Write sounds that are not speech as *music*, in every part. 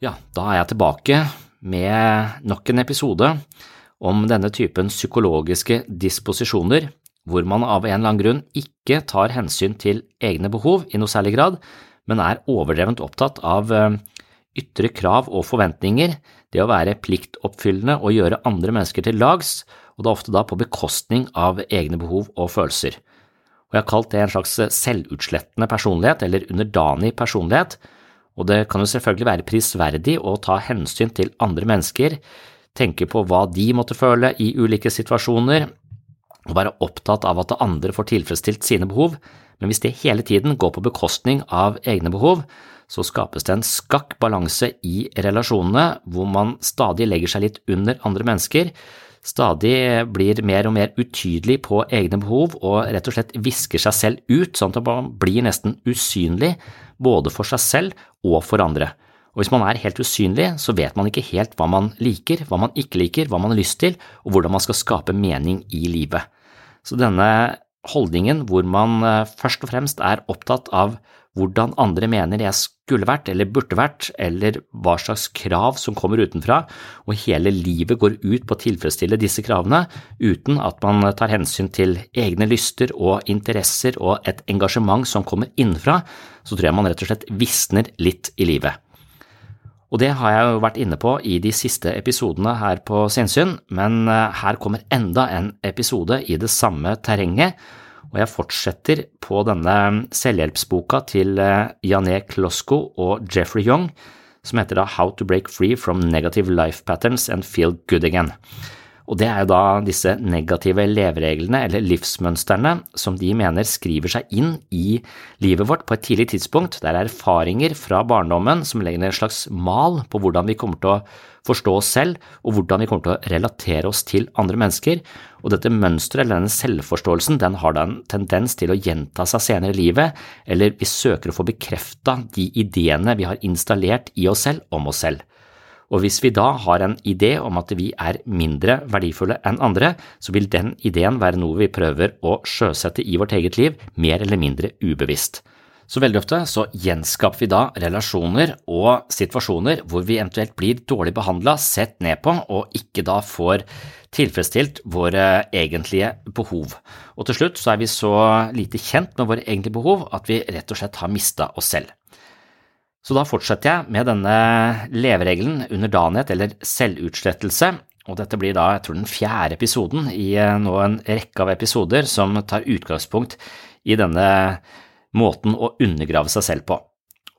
Ja, da er jeg tilbake med nok en episode om denne typen psykologiske disposisjoner, hvor man av en eller annen grunn ikke tar hensyn til egne behov i noe særlig grad, men er overdrevent opptatt av eh, ytre krav og forventninger, det å være pliktoppfyllende og gjøre andre mennesker til lags, og det er ofte da på bekostning av egne behov og følelser. Og jeg har kalt det en slags selvutslettende personlighet, eller underdanig personlighet, og det kan jo selvfølgelig være prisverdig å ta hensyn til andre mennesker, tenke på hva de måtte føle i ulike situasjoner, og være opptatt av at andre får tilfredsstilt sine behov, men hvis det hele tiden går på bekostning av egne behov, så skapes det en skakk balanse i relasjonene hvor man stadig legger seg litt under andre mennesker, stadig blir mer og mer utydelig på egne behov og rett og slett visker seg selv ut, sånn at man blir nesten usynlig både for seg selv og for andre. Og hvis man er helt usynlig, så vet man ikke helt hva man liker, hva man ikke liker, hva man har lyst til, og hvordan man skal skape mening i livet. Så denne holdningen hvor man eh, først og fremst er opptatt av hvordan andre mener jeg skulle vært eller burde vært, eller hva slags krav som kommer utenfra, og hele livet går ut på å tilfredsstille disse kravene uten at man tar hensyn til egne lyster og interesser og et engasjement som kommer innenfra, så tror jeg man rett og slett visner litt i livet. Og det har jeg jo vært inne på i de siste episodene her på Sinnsyn, men eh, her kommer enda en episode i det samme terrenget, og jeg fortsetter på denne selvhjelpsboka til eh, Jané Klosko og Jeffrey Young, som heter da How to Break Free from Negative Life Patterns and Feel Good Again. Og det er jo da disse negative levereglene eller livsmønstrene som de mener skriver seg inn i livet vårt på et tidlig tidspunkt. Det er erfaringer fra barndommen som legger en slags mal på hvordan vi kommer til å forstå oss selv, og hvordan vi kommer til å relatere oss til andre mennesker. Og dette mønsteret, eller denne selvforståelsen, den har da en tendens til å gjenta seg senere i livet, eller vi søker å få bekrefta de ideene vi har installert i oss selv om oss selv. Og hvis vi da har en idé om at vi er mindre verdifulle enn andre, så vil den ideen være noe vi prøver å sjøsette i vårt eget liv, mer eller mindre ubevisst. Så veldig ofte så gjenskaper vi da relasjoner og situasjoner hvor vi eventuelt blir dårlig behandla, sett ned på, og ikke da får tilfredsstilt våre egentlige behov. Og til slutt så er vi så lite kjent med våre egentlige behov at vi rett og slett har mista oss selv. Så da fortsetter jeg med denne leveregelen underdanighet eller selvutslettelse, og dette blir da, jeg tror, den fjerde episoden i nå en rekke av episoder som tar utgangspunkt i denne måten å undergrave seg selv på.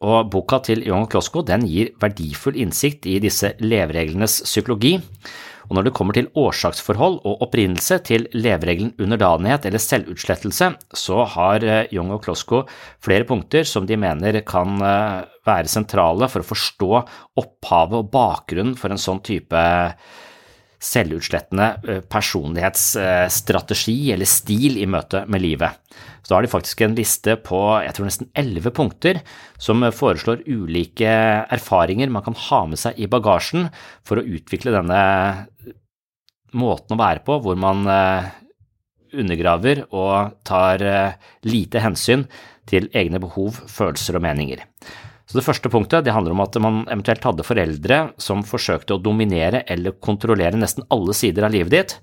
Og boka til Young Klosko gir verdifull innsikt i disse levereglenes psykologi. Og når det kommer til årsaksforhold og opprinnelse til leveregelen underdanighet eller selvutslettelse, så har Young og Klosko flere punkter som de mener kan være sentrale for å forstå opphavet og bakgrunnen for en sånn type selvutslettende personlighetsstrategi eller stil i møte med livet. Så da har de faktisk en liste på jeg tror nesten elleve punkter som foreslår ulike erfaringer man kan ha med seg i bagasjen for å utvikle denne måten å være på hvor man undergraver og tar lite hensyn til egne behov, følelser og meninger. Så Det første punktet det handler om at man eventuelt hadde foreldre som forsøkte å dominere eller kontrollere nesten alle sider av livet ditt.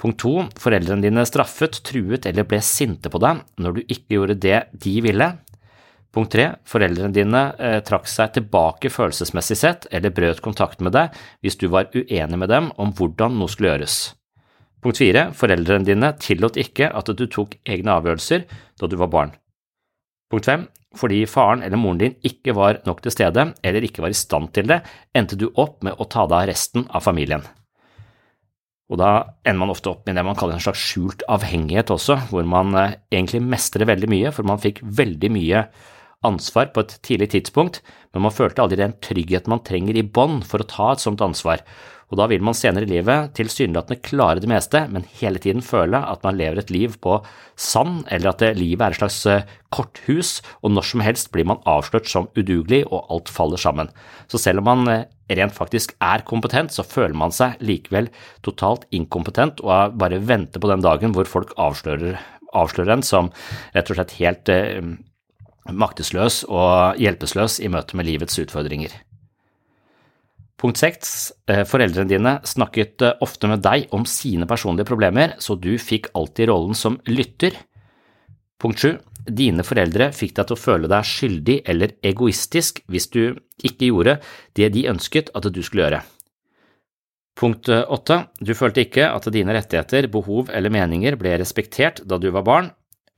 Punkt to, foreldrene dine straffet, truet eller ble sinte på deg når du ikke gjorde det de ville. Punkt tre, foreldrene dine eh, trakk seg tilbake følelsesmessig sett eller brøt kontakt med deg hvis du var uenig med dem om hvordan noe skulle gjøres. Punkt fire, foreldrene dine tillot ikke at du tok egne avgjørelser da du var barn. Punkt fem, fordi faren eller moren din ikke var nok til stede eller ikke var i stand til det, endte du opp med å ta deg av resten av familien. Og da ender man ofte opp med det man kaller en slags skjult avhengighet også, hvor man eh, egentlig mestrer veldig mye, for man fikk veldig mye ansvar på et tidlig tidspunkt, men man følte aldri den tryggheten man trenger i bånn for å ta et sånt ansvar, og da vil man senere i livet tilsynelatende klare det meste, men hele tiden føle at man lever et liv på sand, eller at livet er et slags eh, korthus, og når som helst blir man avslørt som udugelig, og alt faller sammen. Så selv om man eh, rent faktisk er kompetent, så føler man seg likevel totalt inkompetent og bare venter på den dagen hvor folk avslører, avslører en som rett og slett helt eh, maktesløs og hjelpeløs i møte med livets utfordringer. Punkt seks, eh, foreldrene dine snakket eh, ofte med deg om sine personlige problemer, så du fikk alltid rollen som lytter. Punkt sju, dine foreldre fikk deg til å føle deg skyldig eller egoistisk hvis du ikke gjorde det de ønsket at du skulle gjøre. Punkt eh, åtte, du følte ikke at dine rettigheter, behov eller meninger ble respektert da du var barn.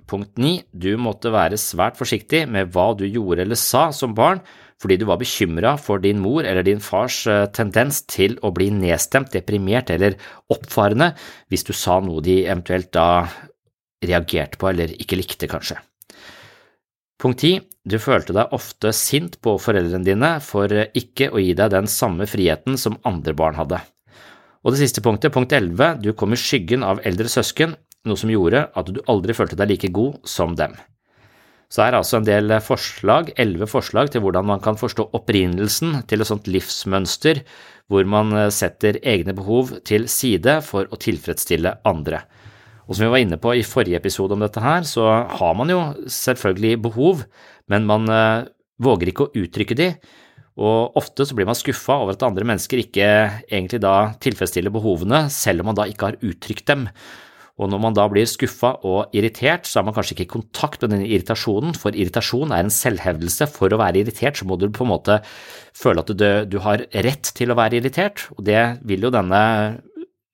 Punkt 9. du måtte være svært forsiktig med hva du gjorde eller sa som barn, fordi du var bekymra for din mor eller din fars eh, tendens til å bli nedstemt, deprimert eller oppfarende hvis du sa noe de eventuelt da reagerte på eller ikke likte, kanskje. Punkt 10. du følte deg ofte sint på foreldrene dine for ikke å gi deg den samme friheten som andre barn hadde. Og det siste punktet, punkt elleve, du kom i skyggen av eldre søsken, noe som gjorde at du aldri følte deg like god som dem. Så er altså en del forslag, elleve forslag til hvordan man kan forstå opprinnelsen til et sånt livsmønster hvor man eh, setter egne behov til side for å tilfredsstille andre. Og som vi var inne på i forrige episode om dette her, så har man jo selvfølgelig behov, men man eh, våger ikke å uttrykke de, og ofte så blir man skuffa over at andre mennesker ikke egentlig da tilfredsstiller behovene, selv om man da ikke har uttrykt dem. Og når man da blir skuffa og irritert, så er man kanskje ikke i kontakt med denne irritasjonen, for irritasjon er en selvhevdelse. For å være irritert så må du på en måte føle at du, du har rett til å være irritert, og det vil jo denne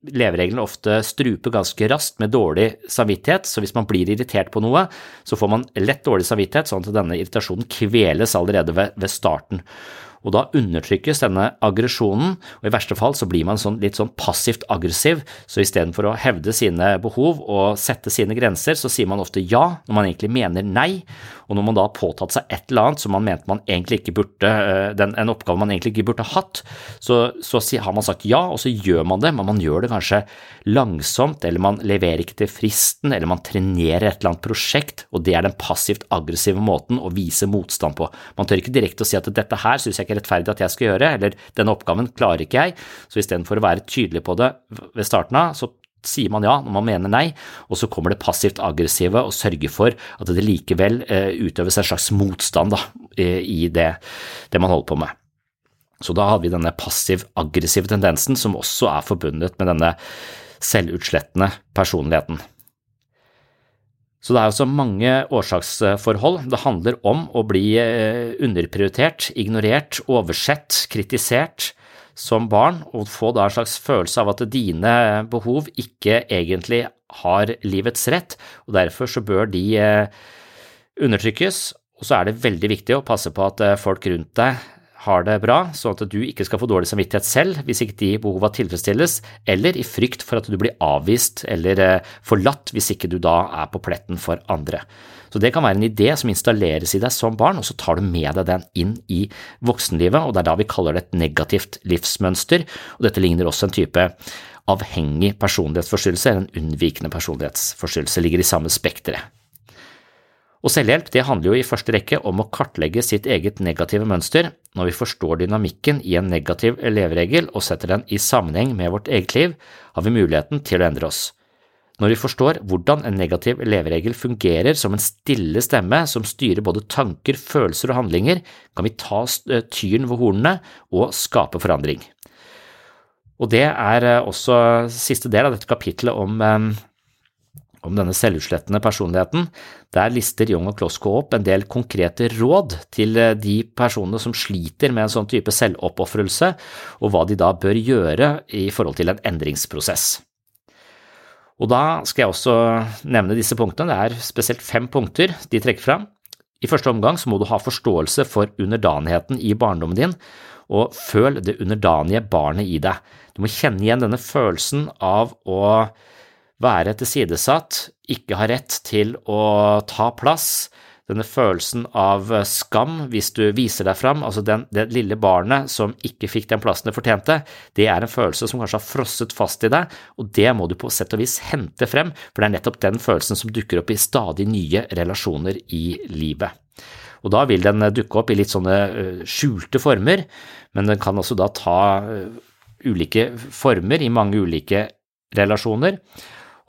leveregelen ofte strupe ganske raskt med dårlig samvittighet, så hvis man blir irritert på noe, så får man lett dårlig samvittighet, sånn at denne irritasjonen kveles allerede ved, ved starten og da undertrykkes denne aggresjonen, og i verste fall så blir man sånn, litt sånn passivt aggressiv, så istedenfor å hevde sine behov og sette sine grenser, så sier man ofte ja når man egentlig mener nei, og når man da har påtatt seg et eller annet som man mente man egentlig ikke burde, eh, den, en oppgave man egentlig ikke burde hatt, så, så har man sagt ja, og så gjør man det, men man gjør det kanskje langsomt, eller man leverer ikke til fristen, eller man trenerer et eller annet prosjekt, og det er den passivt aggressive måten å vise motstand på. Man tør ikke direkte å si at dette her synes jeg ikke ikke rettferdig at jeg skal gjøre, eller denne oppgaven klarer ikke jeg, så istedenfor å være tydelig på det ved starten av, så sier man ja når man mener nei, og så kommer det passivt aggressive og sørger for at det likevel eh, utøves en slags motstand da, i det, det man holder på med. Så da hadde vi denne passiv-aggressive tendensen som også er forbundet med denne selvutslettende personligheten. Så det er altså mange årsaksforhold. Det handler om å bli eh, underprioritert, ignorert, oversett, kritisert som barn, og få da en slags følelse av at dine behov ikke egentlig har livets rett, og derfor så bør de eh, undertrykkes. Og så er det veldig viktig å passe på at eh, folk rundt deg har det bra, sånn at du ikke skal få dårlig samvittighet selv hvis ikke de behova tilfredsstilles, eller i frykt for at du blir avvist eller eh, forlatt hvis ikke du da er på pletten for andre. Så det kan være en idé som installeres i deg som barn, og så tar du med deg den inn i voksenlivet, og det er da vi kaller det et negativt livsmønster, og dette ligner også en type avhengig personlighetsforstyrrelse eller en unnvikende personlighetsforstyrrelse, ligger i samme spekteret. Og selvhjelp det handler jo i første rekke om å kartlegge sitt eget negative mønster. Når vi forstår dynamikken i en negativ leveregel og setter den i sammenheng med vårt eget liv, har vi muligheten til å endre oss. Når vi forstår hvordan en negativ leveregel fungerer som en stille stemme som styrer både tanker, følelser og handlinger, kan vi ta eh, tyren ved hornene og skape forandring. Og det er eh, også siste del av dette kapitlet om eh, om denne selvutslettende personligheten, der lister Young og Klosko opp en del konkrete råd til eh, de personene som sliter med en sånn type selvoppofrelse, og hva de da bør gjøre i forhold til en endringsprosess. Og da skal jeg også nevne disse punktene, det er spesielt fem punkter de trekker fram. I første omgang så må du ha forståelse for underdanigheten i barndommen din, og føl det underdanige barnet i deg. Du må kjenne igjen denne følelsen av å være tilsidesatt, ikke ha rett til å ta plass, denne følelsen av skam hvis du viser deg fram, altså den, det lille barnet som ikke fikk den plassen det fortjente, det er en følelse som kanskje har frosset fast i deg, og det må du på sett og vis hente frem, for det er nettopp den følelsen som dukker opp i stadig nye relasjoner i livet. Og da vil den dukke opp i litt sånne øh, skjulte former, men den kan også da ta øh, ulike former i mange ulike relasjoner.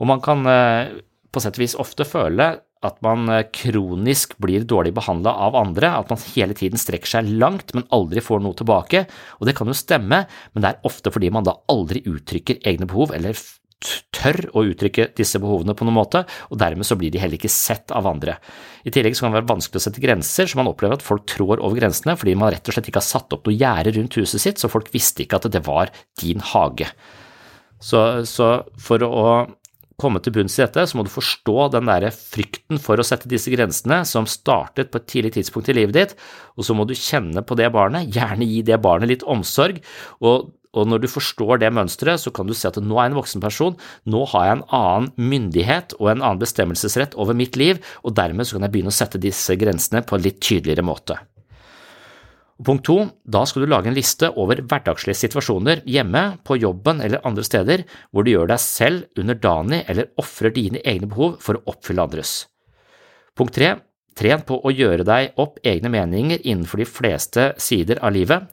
Og man kan eh, på sett og vis ofte føle at man eh, kronisk blir dårlig behandla av andre, at man hele tiden strekker seg langt, men aldri får noe tilbake. Og det kan jo stemme, men det er ofte fordi man da aldri uttrykker egne behov, eller tør å uttrykke disse behovene på noen måte, og dermed så blir de heller ikke sett av andre. I tillegg så kan det være vanskelig å sette grenser, så man opplever at folk trår over grensene fordi man rett og slett ikke har satt opp noe gjerde rundt huset sitt, så folk visste ikke at det var din hage. Så, så for å komme til bunns i dette, så må du forstå den der frykten for å sette disse grensene som startet på et tidlig tidspunkt i livet ditt, og så må du kjenne på det barnet, gjerne gi det barnet litt omsorg, og, og når du forstår det mønsteret, så kan du se at nå er jeg en voksen person, nå har jeg en annen myndighet og en annen bestemmelsesrett over mitt liv, og dermed så kan jeg begynne å sette disse grensene på en litt tydeligere måte. Punkt to, da skal du lage en liste over hverdagslige situasjoner hjemme, på jobben eller andre steder hvor du gjør deg selv underdanig eller ofrer dine egne behov for å oppfylle andres. Punkt tre, tren på å gjøre deg opp egne meninger innenfor de fleste sider av livet,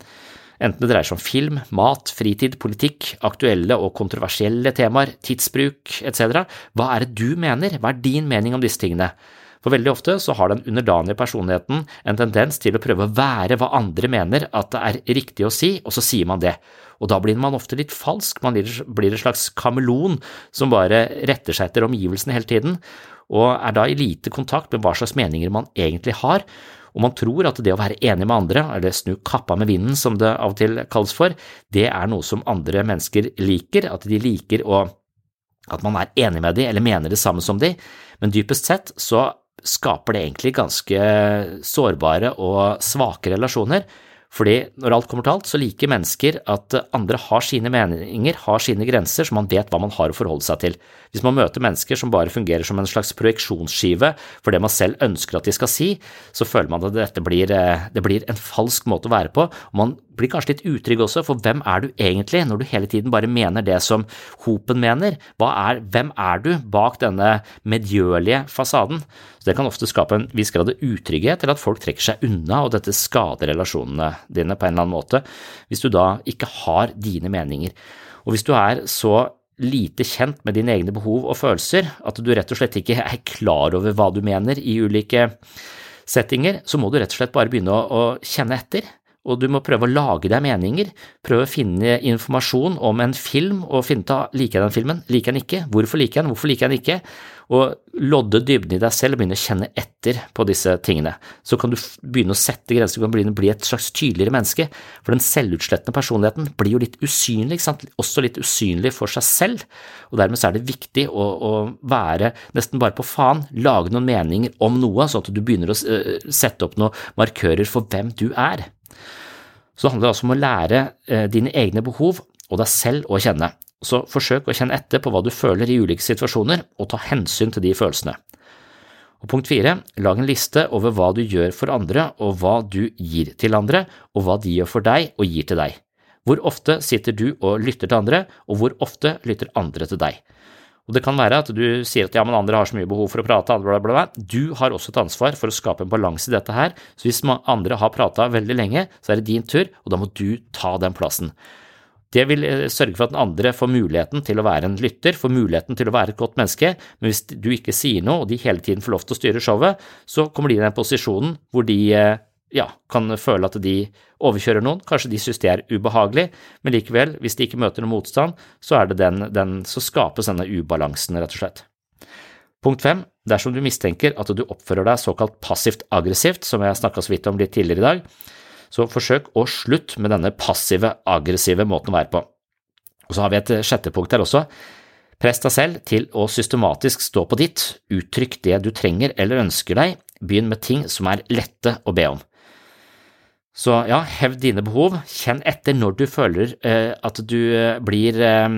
enten det dreier seg om film, mat, fritid, politikk, aktuelle og kontroversielle temaer, tidsbruk etc. Hva er det du mener, hva er din mening om disse tingene? For veldig ofte så har den underdanige personligheten en tendens til å prøve å være hva andre mener at det er riktig å si, og så sier man det. Og da blir man ofte litt falsk, man blir en slags kameleon som bare retter seg etter omgivelsene hele tiden, og er da i lite kontakt med hva slags meninger man egentlig har. Og man tror at det å være enig med andre, eller snu kappa med vinden som det av og til kalles for, det er noe som andre mennesker liker, at de liker å at man er enig med dem eller mener det samme som dem, men dypest sett så skaper det egentlig ganske sårbare og svake relasjoner. Fordi når alt kommer til alt, så liker mennesker at andre har sine meninger, har sine grenser, så man vet hva man har å forholde seg til. Hvis man møter mennesker som bare fungerer som en slags projeksjonsskive for det man selv ønsker at de skal si, så føler man at dette blir, det blir en falsk måte å være på, og man blir kanskje litt utrygg også, for hvem er du egentlig når du hele tiden bare mener det som hopen mener? Er, hvem er du bak denne medgjørlige fasaden? Så Det kan ofte skape en viss grad av utrygghet, til at folk trekker seg unna, og dette skader relasjonene dine på en eller annen måte, hvis du da ikke har dine meninger. Og hvis du er så lite kjent med dine egne behov og følelser at du rett og slett ikke er klar over hva du mener i ulike settinger, så må du rett og slett bare begynne å, å kjenne etter og du må prøve å lage deg meninger, prøve å finne informasjon om en film og finne ut av liker jeg den filmen, liker jeg den ikke, hvorfor liker jeg den, hvorfor liker jeg den ikke, og lodde dybden i deg selv og begynne å kjenne etter på disse tingene. Så kan du begynne å sette grenser, du kan begynne å bli et slags tydeligere menneske, for den selvutslettende personligheten blir jo litt usynlig, også litt usynlig for seg selv, og dermed er det viktig å, å være nesten bare på faen, lage noen meninger om noe, sånn at du begynner å uh, sette opp noen markører for hvem du er. Så det handler altså om å lære eh, dine egne behov og deg selv å kjenne. Så forsøk å kjenne etter på hva du føler i ulike situasjoner, og ta hensyn til de følelsene. Og Punkt fire, lag en liste over hva du gjør for andre og hva du gir til andre, og hva de gjør for deg og gir til deg. Hvor ofte sitter du og lytter til andre, og hvor ofte lytter andre til deg? Og Det kan være at du sier at ja, men andre har så mye behov for å prate, bla, bla, bla. Du har også et ansvar for å skape en balanse i dette her, så hvis andre har prata veldig lenge, så er det din tur, og da må du ta den plassen. Det vil eh, sørge for at den andre får muligheten til å være en lytter, får muligheten til å være et godt menneske, men hvis du ikke sier noe, og de hele tiden får lov til å styre showet, så kommer de i den posisjonen hvor de eh, ja, kan føle at de overkjører noen. Kanskje de synes det er ubehagelig, men likevel, hvis de ikke møter noen motstand, så, den, den, så skapes denne ubalansen, rett og slett. Punkt fem, dersom du mistenker at du oppfører deg såkalt passivt aggressivt, som jeg snakka så vidt om litt tidligere i dag, så forsøk å slutte med denne passive, aggressive måten å være på. Og så har vi et sjette punkt her også. Press deg selv til å systematisk stå på ditt, uttrykk det du trenger eller ønsker deg, begynn med ting som er lette å be om. Så ja, hevd dine behov, kjenn etter når du føler eh, at du eh, blir eh,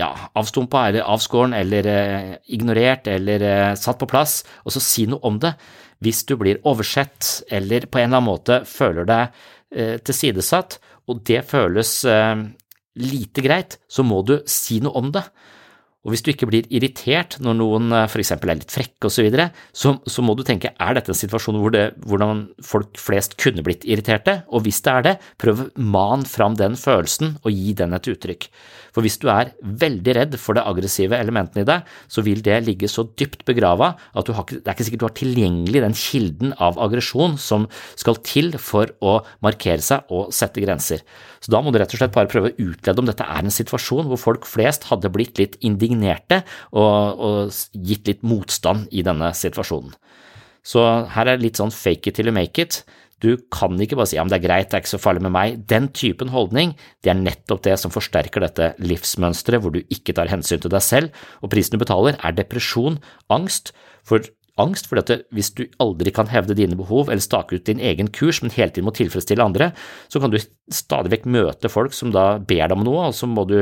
ja, avstumpa eller avskåren eller eh, ignorert eller eh, satt på plass, og så si noe om det. Hvis du blir oversett eller på en eller annen måte føler deg eh, tilsidesatt, og det føles lite greit, så må du si noe om det. Og hvis du ikke blir irritert når noen eh, f.eks. er litt frekke osv., så, videre, så så må du tenke er dette en situasjon hvor det, hvordan folk flest kunne blitt irriterte, og hvis det er det, prøv man fram den følelsen og gi den et uttrykk. For hvis du er veldig redd for det aggressive elementet i deg, så vil det ligge så dypt begrava at du har, det er ikke sikkert du har tilgjengelig den kilden av aggresjon som skal til for å markere seg og sette grenser. Så da må du rett og slett bare prøve å utlede om dette er en situasjon hvor folk flest hadde blitt litt indignert indignerte og, og gitt litt motstand i denne situasjonen. Så her er det litt sånn fake it till you make it. Du kan ikke bare si ja, det er greit, det er ikke så farlig med meg. Den typen holdning, det er nettopp det som forsterker dette livsmønsteret hvor du ikke tar hensyn til deg selv, og prisen du betaler er depresjon, angst, for angst, for hvis du aldri kan hevde dine behov eller stake ut din egen kurs, men hele tiden må tilfredsstille andre, så kan du stadig vekk møte folk som da ber deg om noe, og så må du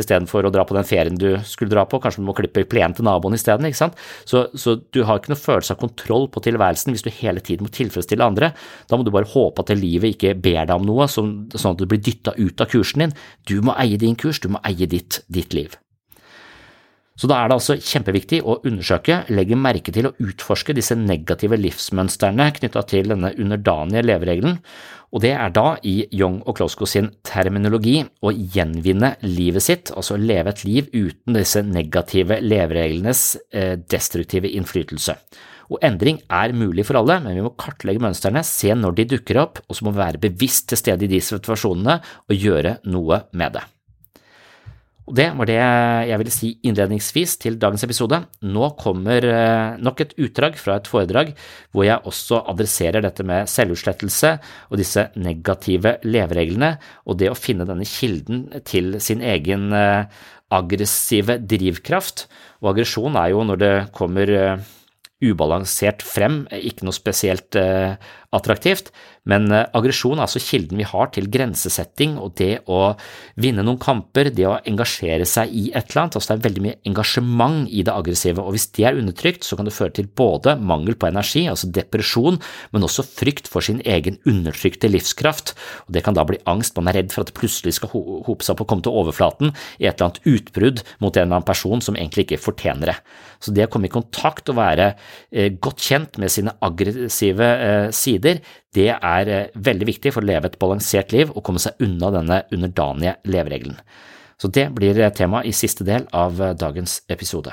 istedenfor å dra på den ferien du skulle dra på, kanskje du må klippe plenen til naboen isteden, ikke. Så, så, du har ikke noe følelse av kontroll på tilværelsen hvis du hele tiden må tilfredsstille andre. Da må du bare håpe at livet ikke ber deg om noe, sånn at du blir dytta ut av kursen din. Du må eie din kurs, du må eie ditt, ditt liv. Så da er det altså kjempeviktig å undersøke, legge merke til og utforske disse negative livsmønstrene knytta til denne underdanige leveregelen, og det er da i Young og Klosko sin terminologi å gjenvinne livet sitt, altså leve et liv uten disse negative levereglenes eh, destruktive innflytelse. Og endring er mulig for alle, men vi må kartlegge mønstrene, se når de dukker opp, og så må vi være bevisst til stede i de situasjonene og gjøre noe med det. Og Det var det jeg ville si innledningsvis til dagens episode. Nå kommer eh, nok et utdrag fra et foredrag hvor jeg også adresserer dette med selvutslettelse og disse negative levereglene, og det å finne denne kilden til sin egen eh, aggressive drivkraft. Og aggresjon er jo når det kommer eh, ubalansert frem, ikke noe spesielt attraktivt, men eh, aggresjon er altså kilden vi har til grensesetting og det å vinne noen kamper, det å engasjere seg i et eller annet. Altså det er veldig mye engasjement i det aggressive, og hvis det er undertrykt, så kan det føre til både mangel på energi, altså depresjon, men også frykt for sin egen undertrykte livskraft, og det kan da bli angst, man er redd for at det plutselig skal hope seg opp og komme til overflaten i et eller annet utbrudd mot en eller annen person som egentlig ikke fortjener det. Så det å komme i kontakt og være eh, godt kjent med sine aggressive eh, sider, det er eh, veldig viktig for å leve et balansert liv og komme seg unna denne underdanige leveregelen. Så det blir eh, tema i siste del av eh, dagens episode.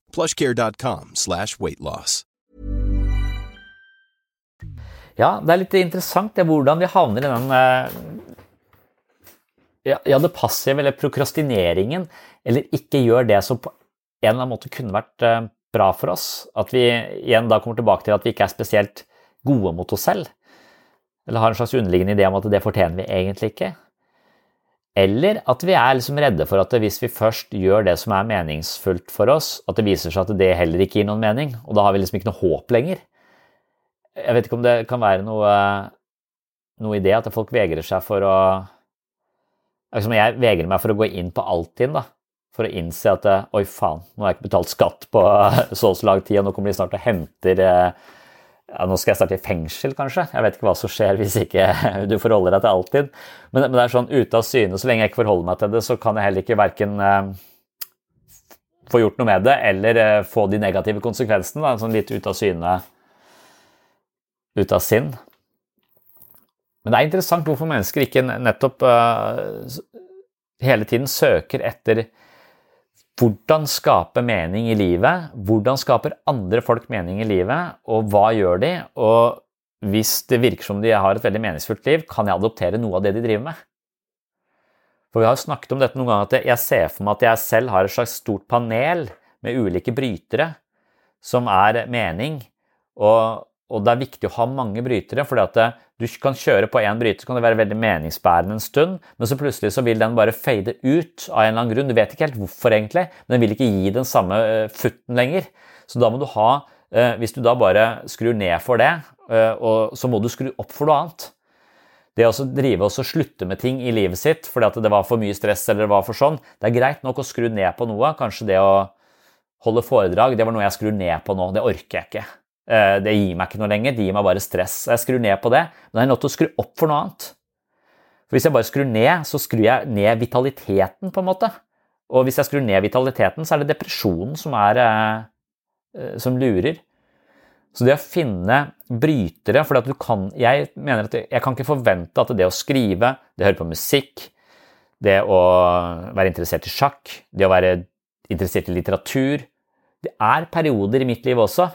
plushcare.com slash weightloss. Ja, det er litt interessant det hvordan vi havner i den eh, ja, det passive eller prokrastineringen, eller ikke gjør det som på en eller annen måte kunne vært eh, bra for oss. At vi igjen da kommer tilbake til at vi ikke er spesielt gode mot oss selv. Eller har en slags underliggende idé om at det fortjener vi egentlig ikke. Eller at vi er liksom redde for at hvis vi først gjør det som er meningsfullt for oss, at det viser seg at det heller ikke gir noen mening, og da har vi liksom ikke noe håp lenger. Jeg vet ikke om det kan være noe, noe i det at folk vegrer seg for å liksom Jeg vegrer meg for å gå inn på Altinn, da. For å innse at oi, faen, nå har jeg ikke betalt skatt på *laughs* så og så lang tid, og nå kommer de snart og henter ja, Nå skal jeg starte i fengsel, kanskje. Jeg vet ikke hva som skjer hvis ikke *laughs* du forholder deg til alltid. Men, men, det er sånn ute av syne. Så lenge jeg ikke forholder meg til det, så kan jeg heller ikke verken eh, få gjort noe med det eller eh, få de negative konsekvensene. Da. Sånn litt ute av syne ut av sinn. Men det er interessant hvorfor mennesker ikke nettopp eh, hele tiden søker etter hvordan skape mening i livet, hvordan skaper andre folk mening i livet, og hva gjør de? Og hvis det virker som de har et veldig meningsfullt liv, kan jeg adoptere noe av det de driver med? For vi har jo snakket om dette noen ganger, at jeg ser for meg at jeg selv har et slags stort panel med ulike brytere som er mening, og, og det er viktig å ha mange brytere, fordi eh, du kan kjøre på én bryter, så kan det være veldig meningsbærende en stund, men så plutselig så vil den bare fade ut av en eller annen grunn. Du vet ikke helt hvorfor, egentlig, men den vil ikke gi den samme eh, futten lenger. Så da må du ha eh, Hvis du da bare skrur ned for det, så må du skru opp for noe annet. Det å drive og slutte med ting i livet sitt fordi at det var for mye stress eller det var for sånn, det er greit nok å skru ned på noe. Kanskje det å holde foredrag, det var noe jeg skrur ned på nå. Det orker jeg ikke. Eh, det gir meg ikke noe lenger, det gir meg bare stress. Jeg skrur ned på det, men jeg er nødt til å skru opp for noe annet. For Hvis jeg bare skrur ned, så skrur jeg ned vitaliteten, på en måte. Og hvis jeg skrur ned vitaliteten, så er det depresjonen som, er, eh, som lurer. Så det å finne brytere For jeg mener at jeg kan ikke forvente at det å skrive, det å høre på musikk, det å være interessert i sjakk, det å være interessert i litteratur Det er perioder i mitt liv også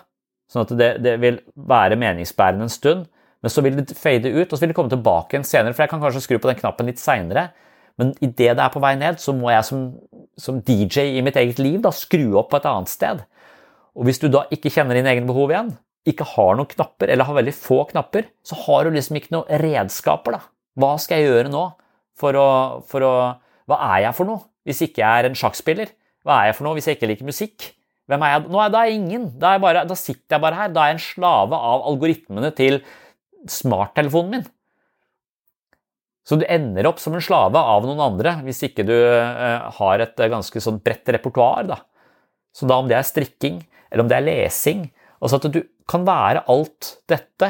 Sånn at det, det, vil være meningsbærende en stund, men så vil det fade ut, og så vil det komme tilbake igjen senere. For jeg kan kanskje skru på den knappen litt seinere, men idet det er på vei ned, så må jeg som, som, DJ i mitt eget liv da skru opp på et annet sted. Og hvis du da ikke kjenner dine egne behov igjen, ikke har noen knapper, eller har veldig få knapper, så har du liksom ikke noen redskaper. da. Hva skal jeg gjøre nå for å, for å Hva er jeg for noe hvis ikke jeg er en sjakkspiller? Hva er jeg for noe hvis jeg ikke liker musikk? Hvem er jeg? Nå er, da er jeg ingen. Da, er bare, da sitter jeg bare her. Da er jeg en slave av algoritmene til smarttelefonen min. Så du ender opp som en slave av noen andre hvis ikke du uh, har et uh, ganske sånn bredt repertoar. Da. Så da om det er strikking, eller om det er lesing Altså at du kan være alt dette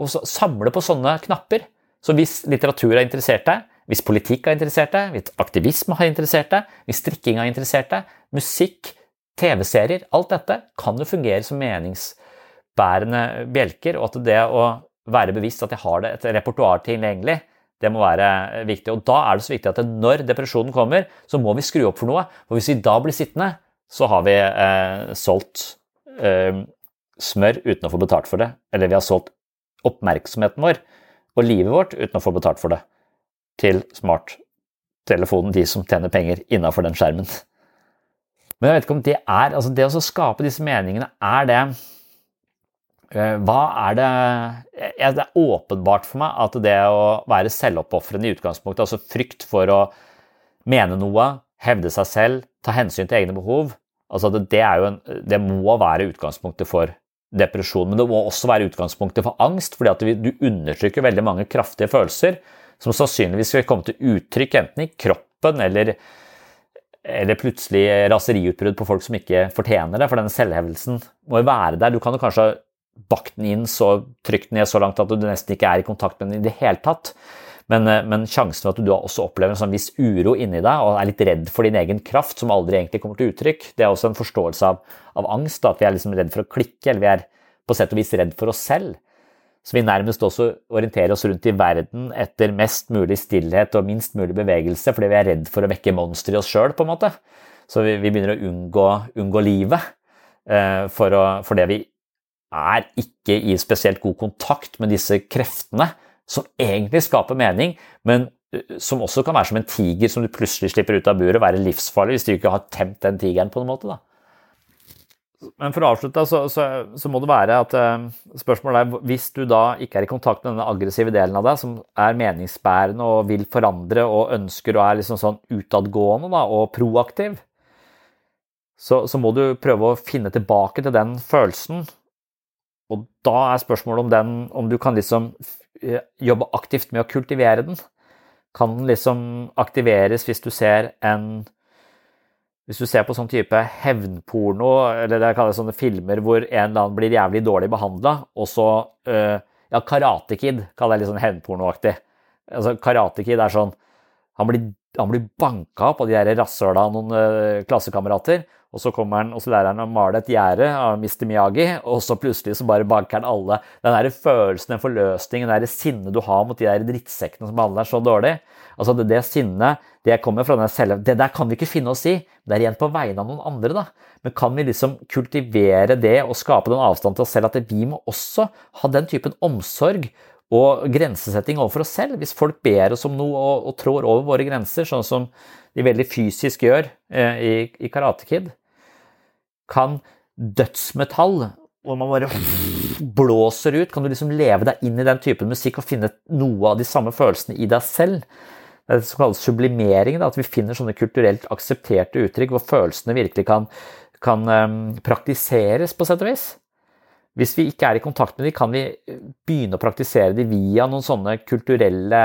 og samle på sånne knapper. Så hvis litteratur har interessert deg, hvis politikk har interessert deg, hvis aktivisme har interessert deg, hvis strikking har interessert deg, musikk, TV-serier, alt dette kan jo fungere som meningsbærende bjelker, og at det å være bevisst at jeg har det et repertoar tilgjengelig, det må være viktig. Og da er det så viktig at når depresjonen kommer, så må vi skru opp for noe. For hvis vi da blir sittende, så har vi eh, solgt eh, smør uten å få betalt for det. Eller vi har solgt oppmerksomheten vår og livet vårt uten å få betalt for det til smarttelefonen, de som tjener penger innafor den skjermen. Men jeg vet ikke om det er altså Det å skape disse meningene, er det Eh, hva er det Det er åpenbart for meg at det å være selvoppofrende i utgangspunktet, altså frykt for å mene noe, hevde seg selv, ta hensyn til egne behov, altså det, en, det må være utgangspunktet for depresjon. Men det må også være utgangspunktet for angst, fordi du undertrykker veldig mange kraftige følelser som sannsynligvis vil komme til uttrykk enten i kroppen eller, eller plutselig raseriutbrudd på folk som ikke fortjener det. For denne selvhevelsen må jo være der. Du kan jo kanskje bakt den inn så trygt ned så langt at du nesten ikke er i kontakt med den i det hele tatt. Men, eh, men sjansen for at du også opplever en sånn viss uro inni deg og er litt redd for din egen kraft, som aldri egentlig kommer til uttrykk, det er også en forståelse av, av angst. Da, at vi er liksom redd for å klikke, eller vi er på sett og vis redd for oss selv. Så vi nærmest også orienterer oss rundt i verden etter mest mulig stillhet og minst mulig bevegelse, fordi vi er redd for å vekke monstre i oss sjøl, på en måte. Så vi, vi begynner å unngå, unngå livet eh, for, å, for det vi er ikke i spesielt god kontakt med disse kreftene, som egentlig skaper mening, men som også kan være som en tiger som du plutselig slipper ut av buret, være livsfarlig hvis du ikke har temt den tigeren på noen måte. da. Men for å avslutte, så, så, så må det være at uh, spørsmålet er hvis du da ikke er i kontakt med denne aggressive delen av deg, som er meningsbærende og vil forandre og ønsker og er liksom sånn utadgående da, og proaktiv, så, så må du prøve å finne tilbake til den følelsen og da er spørsmålet om, den, om du kan liksom eh, jobbe aktivt med å kultivere den. Kan den liksom aktiveres hvis du ser en hvis du ser på sånn type hevnporno, eller det jeg kaller sånne filmer hvor en eller annen blir jævlig dårlig behandla, og så uh, Ja, Karate Kid kaller jeg litt sånn hevnpornoaktig. Altså, Karate Kid er sånn Han blir, han blir banka opp av de der rasshøla av noen uh, klassekamerater, og så kommer han, og så lærer han å male et gjerde av Mr. Miyagi, og så plutselig så bare banker han alle. Den der følelsen, den forløsningen, det sinnet du har mot de der drittsekkene som behandler deg så dårlig. Altså det, det sinnet, det kommer fra den selv, det der kan vi ikke finne oss i. Det er igjen på vegne av noen andre, da. Men kan vi liksom kultivere det og skape den avstanden til oss selv at vi må også ha den typen omsorg og grensesetting overfor oss selv? Hvis folk ber oss om noe og, og trår over våre grenser, sånn som de veldig fysisk gjør eh, i, i Karate Kid, kan dødsmetall, hvor man bare blåser ut, kan du liksom leve deg inn i den typen musikk og finne noe av de samme følelsene i deg selv. Det er det som kalles sublimering, da, at vi finner sånne kulturelt aksepterte uttrykk hvor følelsene virkelig kan, kan um, praktiseres, på sett og vis. Hvis vi ikke er i kontakt med dem, kan vi begynne å praktisere dem via noen sånne kulturelle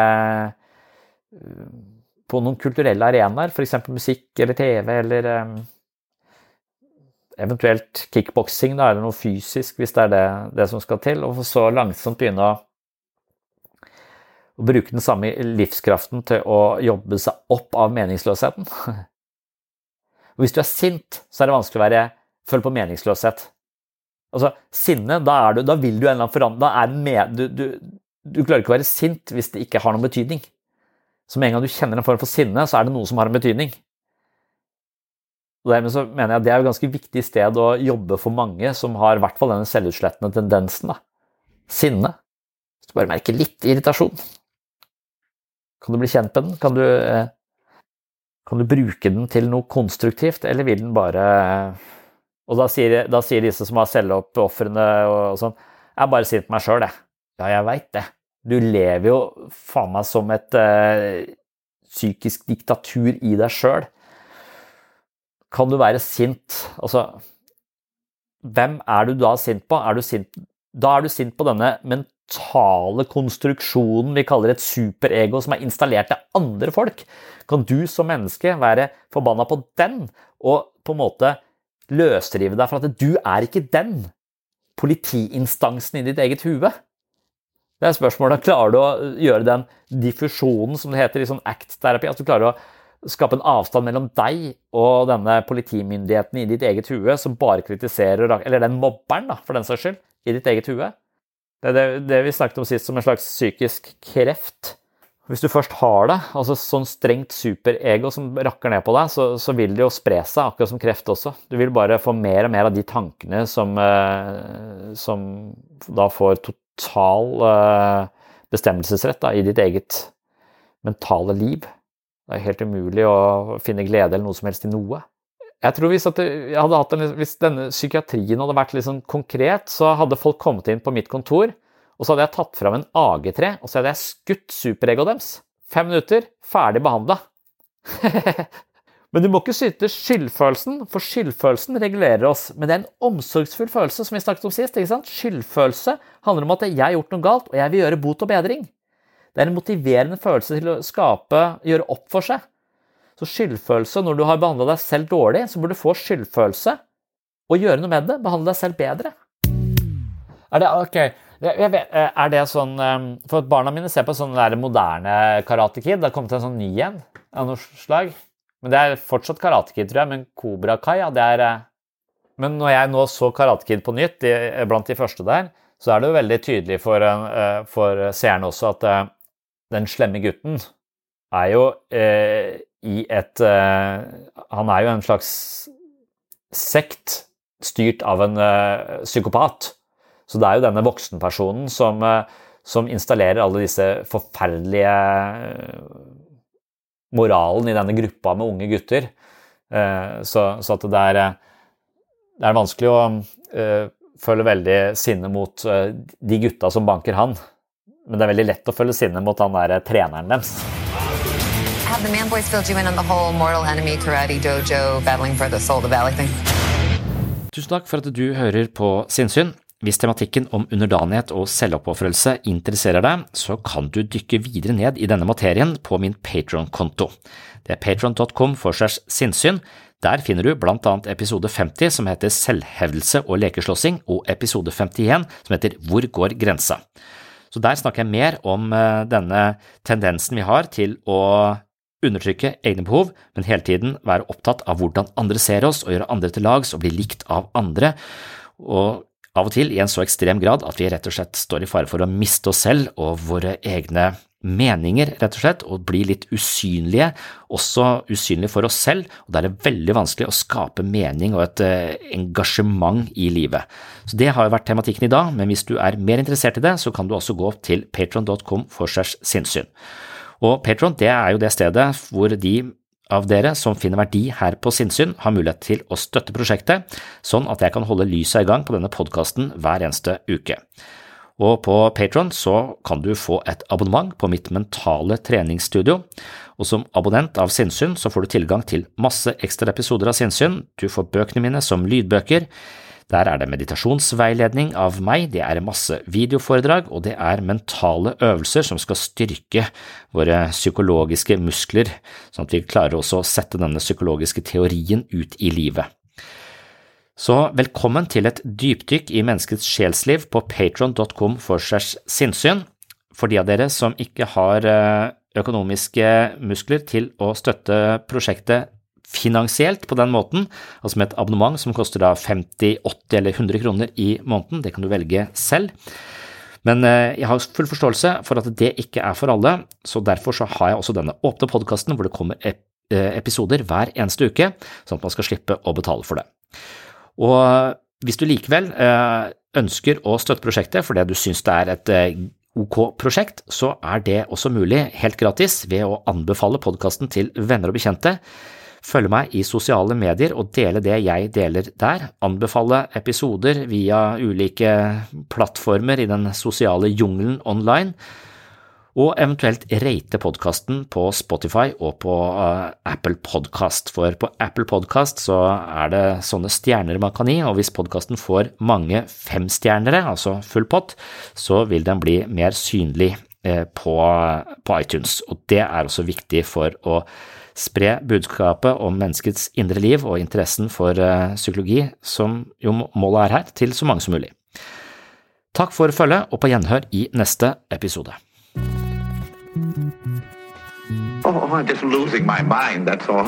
På noen kulturelle arenaer, f.eks. musikk eller TV eller um, eventuelt kickboksing, eller noe fysisk, hvis det er det, det, som skal til. Og så langsomt begynne å, å, bruke den samme livskraften til å jobbe seg opp av meningsløsheten. Og *laughs* hvis du er sint, så er det vanskelig å være følge på meningsløshet. Altså, sinne, da, du, da vil du en eller annen forandring. Du, du, du, klarer ikke å være sint hvis det ikke har noen betydning. Så med en gang du kjenner en form for sinne, så er det noe som har en betydning. Og dermed så mener jeg at Det er et ganske viktig sted å jobbe for mange som har i hvert fall denne selvutslettende tendensen. Da. Sinne. Hvis du bare merker litt irritasjon, kan du bli kjent med den? Kan du, eh, kan du bruke den til noe konstruktivt, eller vil den bare Og da sier, da sier disse som har selvoppofrende og, og sånn Jeg er bare sint på meg sjøl, jeg. Ja, jeg veit det. Du lever jo faen meg som et eh, psykisk diktatur i deg sjøl. Kan du være sint Altså, hvem er du da sint på? Er sint Da er du sint på denne mentale konstruksjonen vi kaller et superego, som er installert til andre folk. Kan du som menneske være forbanna på den, og på en måte løsrive deg fra at du er ikke den politiinstansen i ditt eget hue? Det er spørsmålet. Klarer du å gjøre den diffusjonen, som det heter i sånn act-terapi? At du klarer å skape en avstand mellom deg og denne politimyndigheten i ditt eget hue, som bare kritiserer Eller den mobberen, da, for den saks skyld, i ditt eget hue. Det er det, det vi snakket om sist som en slags psykisk kreft. Hvis du først har det, altså sånn strengt superego som rakker ned på deg, så, så, vil det jo spre seg, akkurat som kreft også. Du vil bare få mer og mer av de tankene som, eh, som da får total eh, bestemmelsesrett da, i ditt eget mentale liv. Det er helt umulig å finne glede eller noe som helst i noe. Jeg tror hvis, en, hvis denne psykiatrien hadde vært litt sånn konkret, så hadde folk kommet inn på mitt kontor, og så hadde jeg tatt fram en AG3 og så hadde jeg skutt superegoet deres. Fem minutter, ferdig behandla. *laughs* Men du må ikke syte skyldfølelsen, for skyldfølelsen regulerer oss. Men det er en omsorgsfull følelse, som vi snakket om sist. ikke sant? Skyldfølelse handler om at jeg har gjort noe galt, og jeg vil gjøre bot og bedring. Det er en motiverende følelse til å skape, gjøre opp for seg. Så skyldfølelse, når du har behandla deg selv dårlig, så burde du få skyldfølelse og gjøre noe med det. Behandle deg selv bedre. Er det, okay. Vet, eh, er det sånn For For barna mine ser på sånn der moderne Karate Kid. Det har kommet en sånn ny en av noe slag. Men det er fortsatt Karate Kid, tror jeg. Men Kobra Kai, ja, det er eh, Men når jeg nå så Karate Kid på nytt, blant de første der, så er det jo veldig tydelig for, eh, for seerne også at eh, den slemme gutten er jo eh, i et eh, Han er jo en slags sekt styrt av en eh, psykopat. Så det er jo denne voksenpersonen som, som installerer alle disse forferdelige moralen i denne gruppa med unge gutter. Eh, så, så at det er, det er vanskelig å føle veldig sinne mot de gutta som banker han. Men det er veldig lett å føle sinne mot han der treneren deres. Have the man boys filled you in on the whole mortal enemy karate dojo battling for the soul of the valley thing? Tusen takk for at du hører på Sinnsyn. Hvis tematikken om underdanighet og selvoppofrelse interesserer deg, så kan du dykke videre ned i denne materien på min Patron-konto. Det er patron.com for segs sinnssyn. Der finner du blant annet episode 50 som heter Selvhevdelse og lekeslåssing, og episode 51 som heter Hvor går grensa? Så der snakker jeg mer om eh, denne tendensen vi har til å undertrykke egne behov, men hele tiden være opptatt av hvordan andre ser oss og gjøre andre til lags og bli likt av andre. Og av og til i en så ekstrem grad at vi rett og slett står i fare for å miste oss selv og våre egne meninger, rett og slett, og bli litt usynlige, også usynlige for oss selv, og da er det veldig vanskelig å skape mening og et uh, engasjement i livet. Så Det har jo vært tematikken i dag, men hvis du er mer interessert i det, så kan du også gå til patron.com for segs sinnssyn. Og Patron det er jo det stedet hvor de av dere som finner verdi her på Sinnsyn, har mulighet til å støtte prosjektet, sånn at jeg kan holde lyset i gang på denne podkasten hver eneste uke. Og på Patron så kan du få et abonnement på mitt mentale treningsstudio, og som abonnent av Sinnsyn så får du tilgang til masse ekstra episoder av Sinnsyn, du får bøkene mine som lydbøker, der er det meditasjonsveiledning av meg, det er masse videoforedrag, og det er mentale øvelser som skal styrke våre psykologiske muskler, sånn at vi klarer også å sette denne psykologiske teorien ut i livet. Så velkommen til et dypdykk i menneskets sjelsliv på patron.com for segs sinnssyn. For de av dere som ikke har eh, økonomiske muskler til å støtte prosjektet finansielt på den måten, altså med et abonnement som koster da 50, 80 eller 100 kroner i måneden. Det kan du velge selv. Men eh, jeg har full forståelse for at det ikke er for alle, så derfor så har jeg også denne åpne podkasten hvor det kommer eh, episoder hver eneste uke, sånn at man skal slippe å betale for det. Og hvis du likevel eh, ønsker å støtte prosjektet fordi du syns det er et OK prosjekt, så er det også mulig helt gratis ved å anbefale podkasten til venner og bekjente følge meg i sosiale medier og dele det jeg deler der, anbefale episoder via ulike plattformer i den sosiale jungelen online, og eventuelt rate podkasten på Spotify og på uh, Apple Podcast, for på Apple Podcast så er det sånne stjerner man kan gi, og hvis podkasten får mange femstjernere, altså full pott, så vil den bli mer synlig uh, på, på iTunes, og det er også viktig for å spre budskapet om menneskets indre liv og interessen for uh, psykologi, som jo målet er her, til så mange som mulig. Takk for følget, og på gjenhør i neste episode. Oh, I'm just losing my mind, that's all.